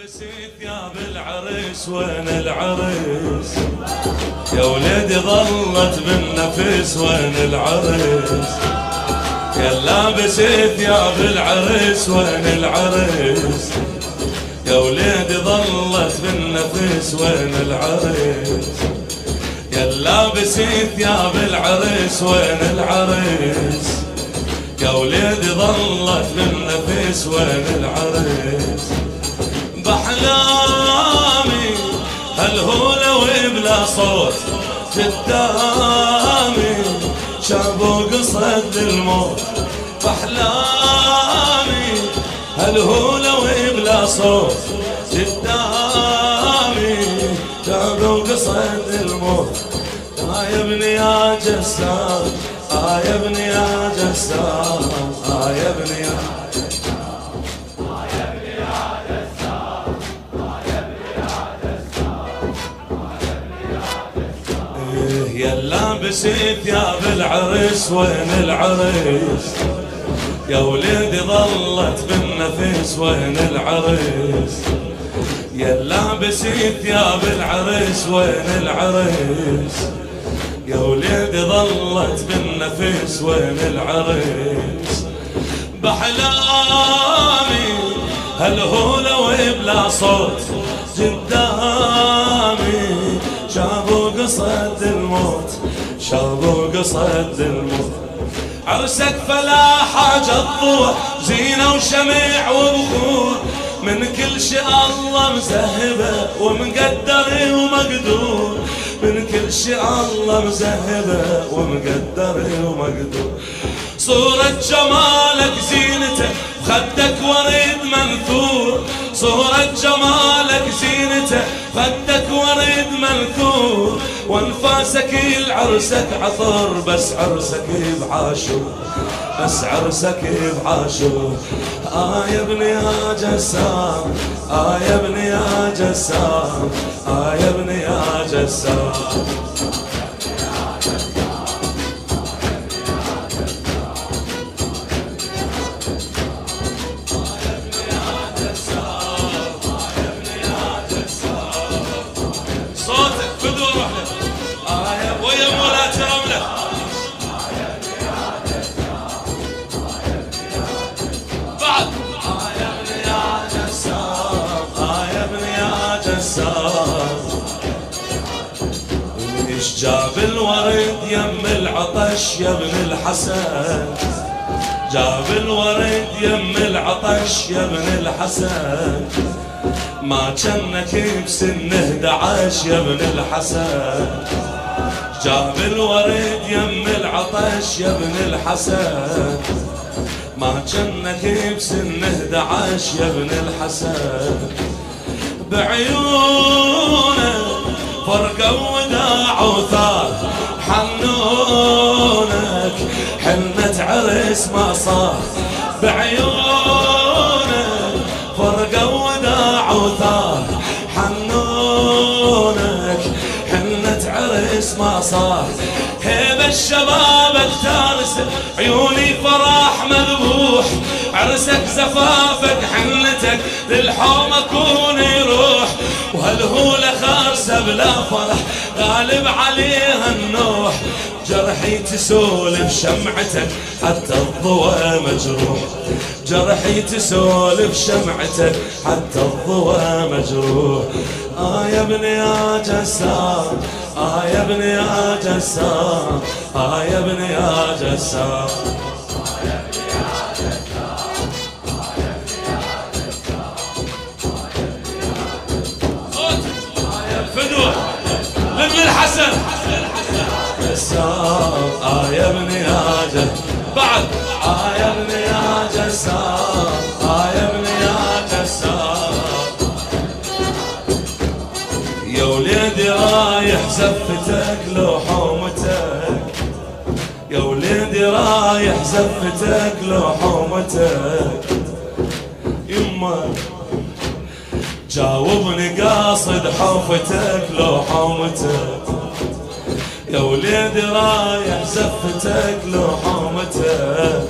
لابس ثياب العرس وين العرس يا وليدي ظلت بالنفس وين العرس يا لابس ثياب العرس وين العرس يا وليدي ظلت بالنفس وين العرس يا لابس ثياب العرس وين العرس يا وليدي ظلت بالنفس وين العرس بأحلامي هالهولة وبلا صوت قدامي شابوا قصد الموت بأحلامي هالهولة وبلا صوت قدامي شابوا قصد الموت يا ابني يا جسام آه يا ابني يا جسام آه يا ابني يا لابس ثياب العرس وين العرس يا وليدي ظلت بالنفس وين العرس يا لابس ثياب العرس وين العرس يا وليدي ظلت بالنفس وين العرس بحلامي هالهولة وبلا صوت؟ قدامي شافوا قصد الموت. عرسك فلا حاجة الضوء زينة وشمع وبخور من كل شيء الله مزهبه ومقدر ومقدور. من كل شيء الله مزهبه ومقدر ومقدور. صورة جمالك زينته خدك وريد منثور. صورة جمالك زينته خدك وريد منثور. وانفاسك العرسك عطر بس عرسك بعاشور بس عرسك بعاشور. آه يا ابني يا جسام آه يا ابني يا جسام آه يا ابني يا جسام. يا ابن الحسن. جاب الورد يم العطش يا ابن الحسن. ما جنك بسن 11 يا ابن الحسن. جاب الورد يم العطش يا ابن الحسن. ما جنك بسن 11 يا ابن الحسن. بعيونه فرقوا وداع وثار حنونك حنة عرس ما صار بعيونك. فرقوا وداع وثار حنونك. حنة عرس ما صار هيب الشباب اكتارس عيوني فرح مذبوح. عرسك زفافك حنتك للحوم اكون يروح وهالهولة خارسة بلا فرح؟ غالب عليها النوح جرحي تسولف شمعتك حتى الضوء مجروح. جرحي تسولف شمعتك حتى الضوء مجروح. آه يا ابني يا جسام آه يا ابني يا جسام آه يا ابني يا جسام. فدوة لابن الحسن. جسام آه يا ابني يا جسام بعد. آه يا ابني يا جسام آه يا ابني يا جسام يا وليدي رايح زفتك لو حومتك يا وليدي رايح زفتك لو حومتك يما جاوبني قاصد حوفتك لو حومتك. يا وليدي رايح زفتك لو حومتك.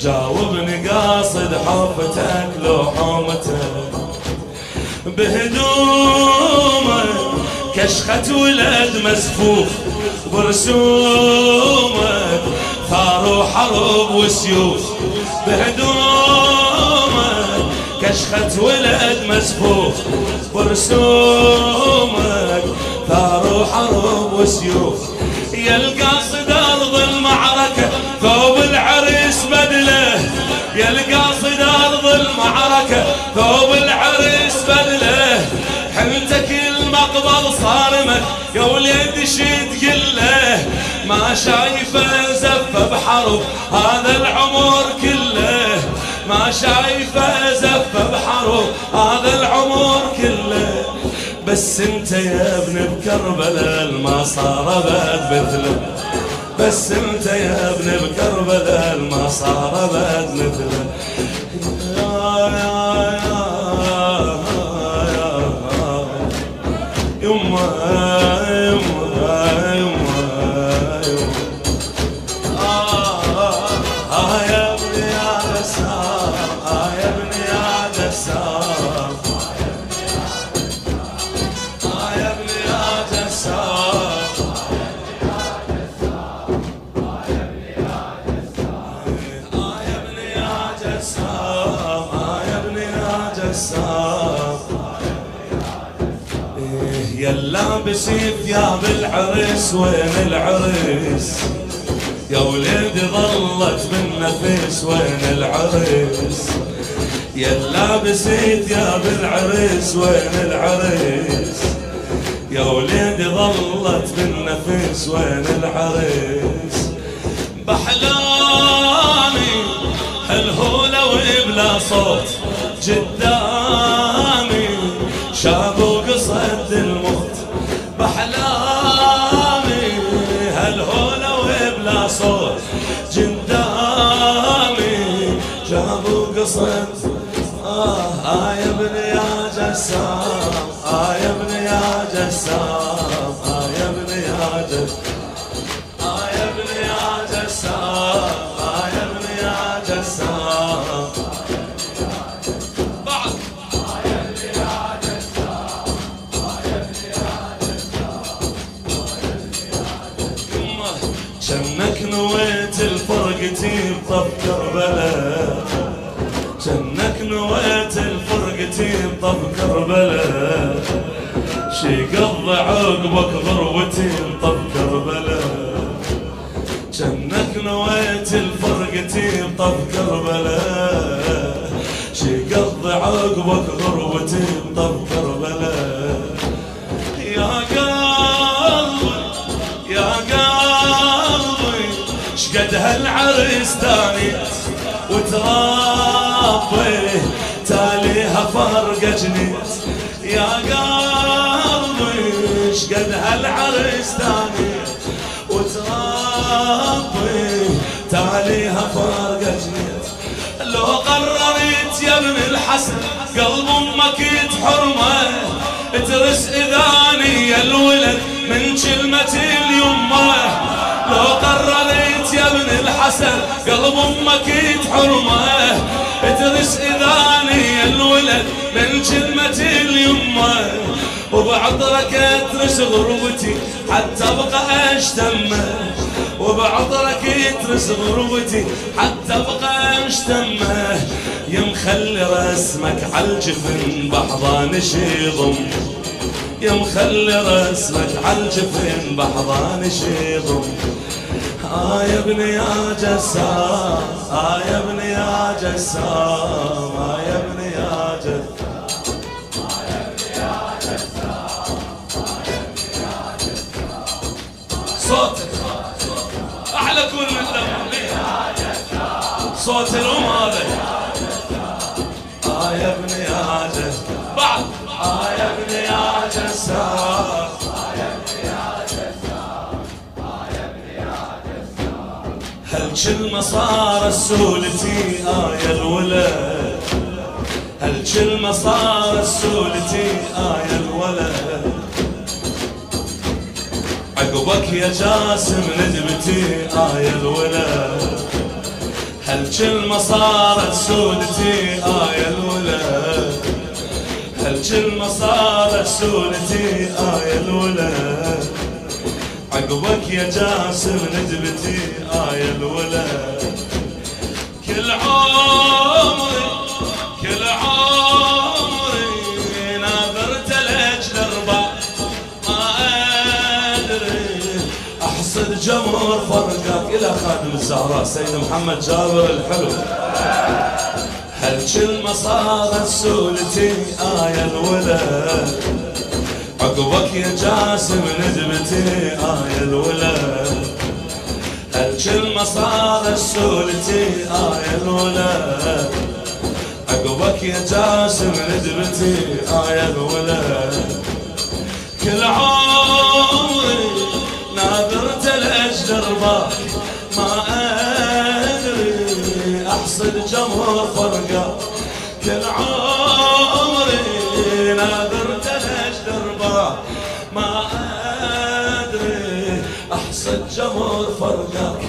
جاوبني قاصد حوفتك لو حومتك. بهدومه كشخة ولد مزفوف برسومه ثار حرب وسيوف. بهدومك كشخة ولد مزفوف برسومك ثار حرب وسيوف. يلقى صد أرض المعركة ثوب العريس بدلة. يلقى صد أرض المعركة ثوب العريس بدلة. حمتك المقبض صارمك يا وليد شد قلة. ما شايفة زفة بحرب هذا العمر كله. ما شايفة زفه بحرب هذا العمر كله. بس انت يا ابن بكربلاء ما صار بعد مثله. بس انت يا ابن بكربلاء ما صار بعد مثله. لابس ثياب العرس وين العرس يا وليدي ظلت بالنفس وين العرس يا لابس ثياب العرس وين العرس يا وليدي ظلت بالنفس وين العرس بحلامي هالهولة وبلا صوت قدامي شاب وقصد الموت بحلامي هالهولة وبلا صوت؟ قدامي شاب وقصد آه آه يا ابن يا جسام آه يا ابن يا جسام آه يا ابن يا جسام. آه يا ابن يا جسام آه يا ابن يا جسام. الفرقتي بطب كربلاء. شنك نويت الفرقتي بطب كربلاء. شي قضى عقبك غربتي بطب كربلاء. جنك نويت الفرقتي بطب كربلاء. شي قضى عقبك غربتي بطب كربلاء. هالعرس دانيت وتربي تاليها فرقة يا قلبي شقد هالعرس دانيت وتربي تاليها فرقة جنيت لو قررت يا ابن الحسن قلب أمك يتحرمه ترس إذاني الولد من كلمة اليمه. لو قررت يا ابن الحسن قلب أمك يتحرمه ترس إذاني الولد من كلمة اليمة. وبعطرك اترس غربتي حتى أبقى أشتمة. وبعطرك يترس غربتي حتى أبقى أشتمة. يا مخلي رسمك عالجفن بحضان شيضم يا مخلي رسمك عالجفن بحضان شيضم آه يا ابن يا جسام آه يا ابن يا جسام آه يا ابن يا صوتك أحلى صوت الام هذا آه يا هل كل صار السولتي آه يا الولد. هل كل صار السولتي آه يا الولد. عقبك يا جاسم ندبتي آه يا الولد. هل كل ما صارت سودتي آه يا الولد. هل كل صار سولتي آية الولد. عقبك يا جاسم ندبتي آية الولد. كل عمري كل عمري ناظرت لك دربا ما أدري أحصد جمر فرقك إلى خادم الزهراء سيد محمد جابر الحلو. هل كل صارت سولتي آية الولد؟ عقبك يا جاسم ندبتي آية الولد هل كل صارت سولتي آية الولد عقبك يا جاسم ندبتي آية الولد كل عمري ناظرت لأجل رضاك ما أدري أحصد جمهور فرقة. كل عمري ناظرت رضاك ما أدري أحصد جمهور فرقك.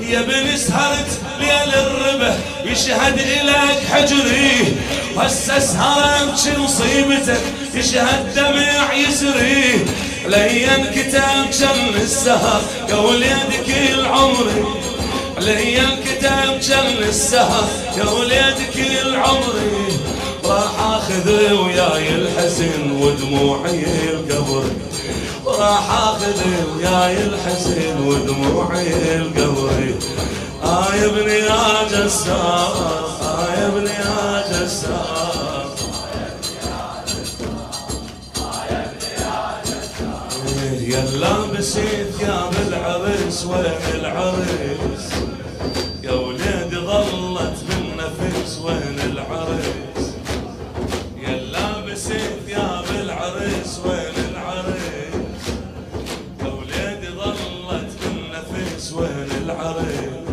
يا بني سهرت ليل الربه يشهد إليك حجري. هسه سهرت مصيبتك يشهد دمع يسري. لين كتاب شل السهر يا وليد كل عمري لين كتاب شل السهر يا وليد كل عمري راح آخذ وياي الحزن ودموعي القبر. راح آخذ وياي الحزن ودموعي القبر. آه يا ابني يا جسار آه يا ابني يا جسار يا لابسين ثياب العرس وين العرس العرس يا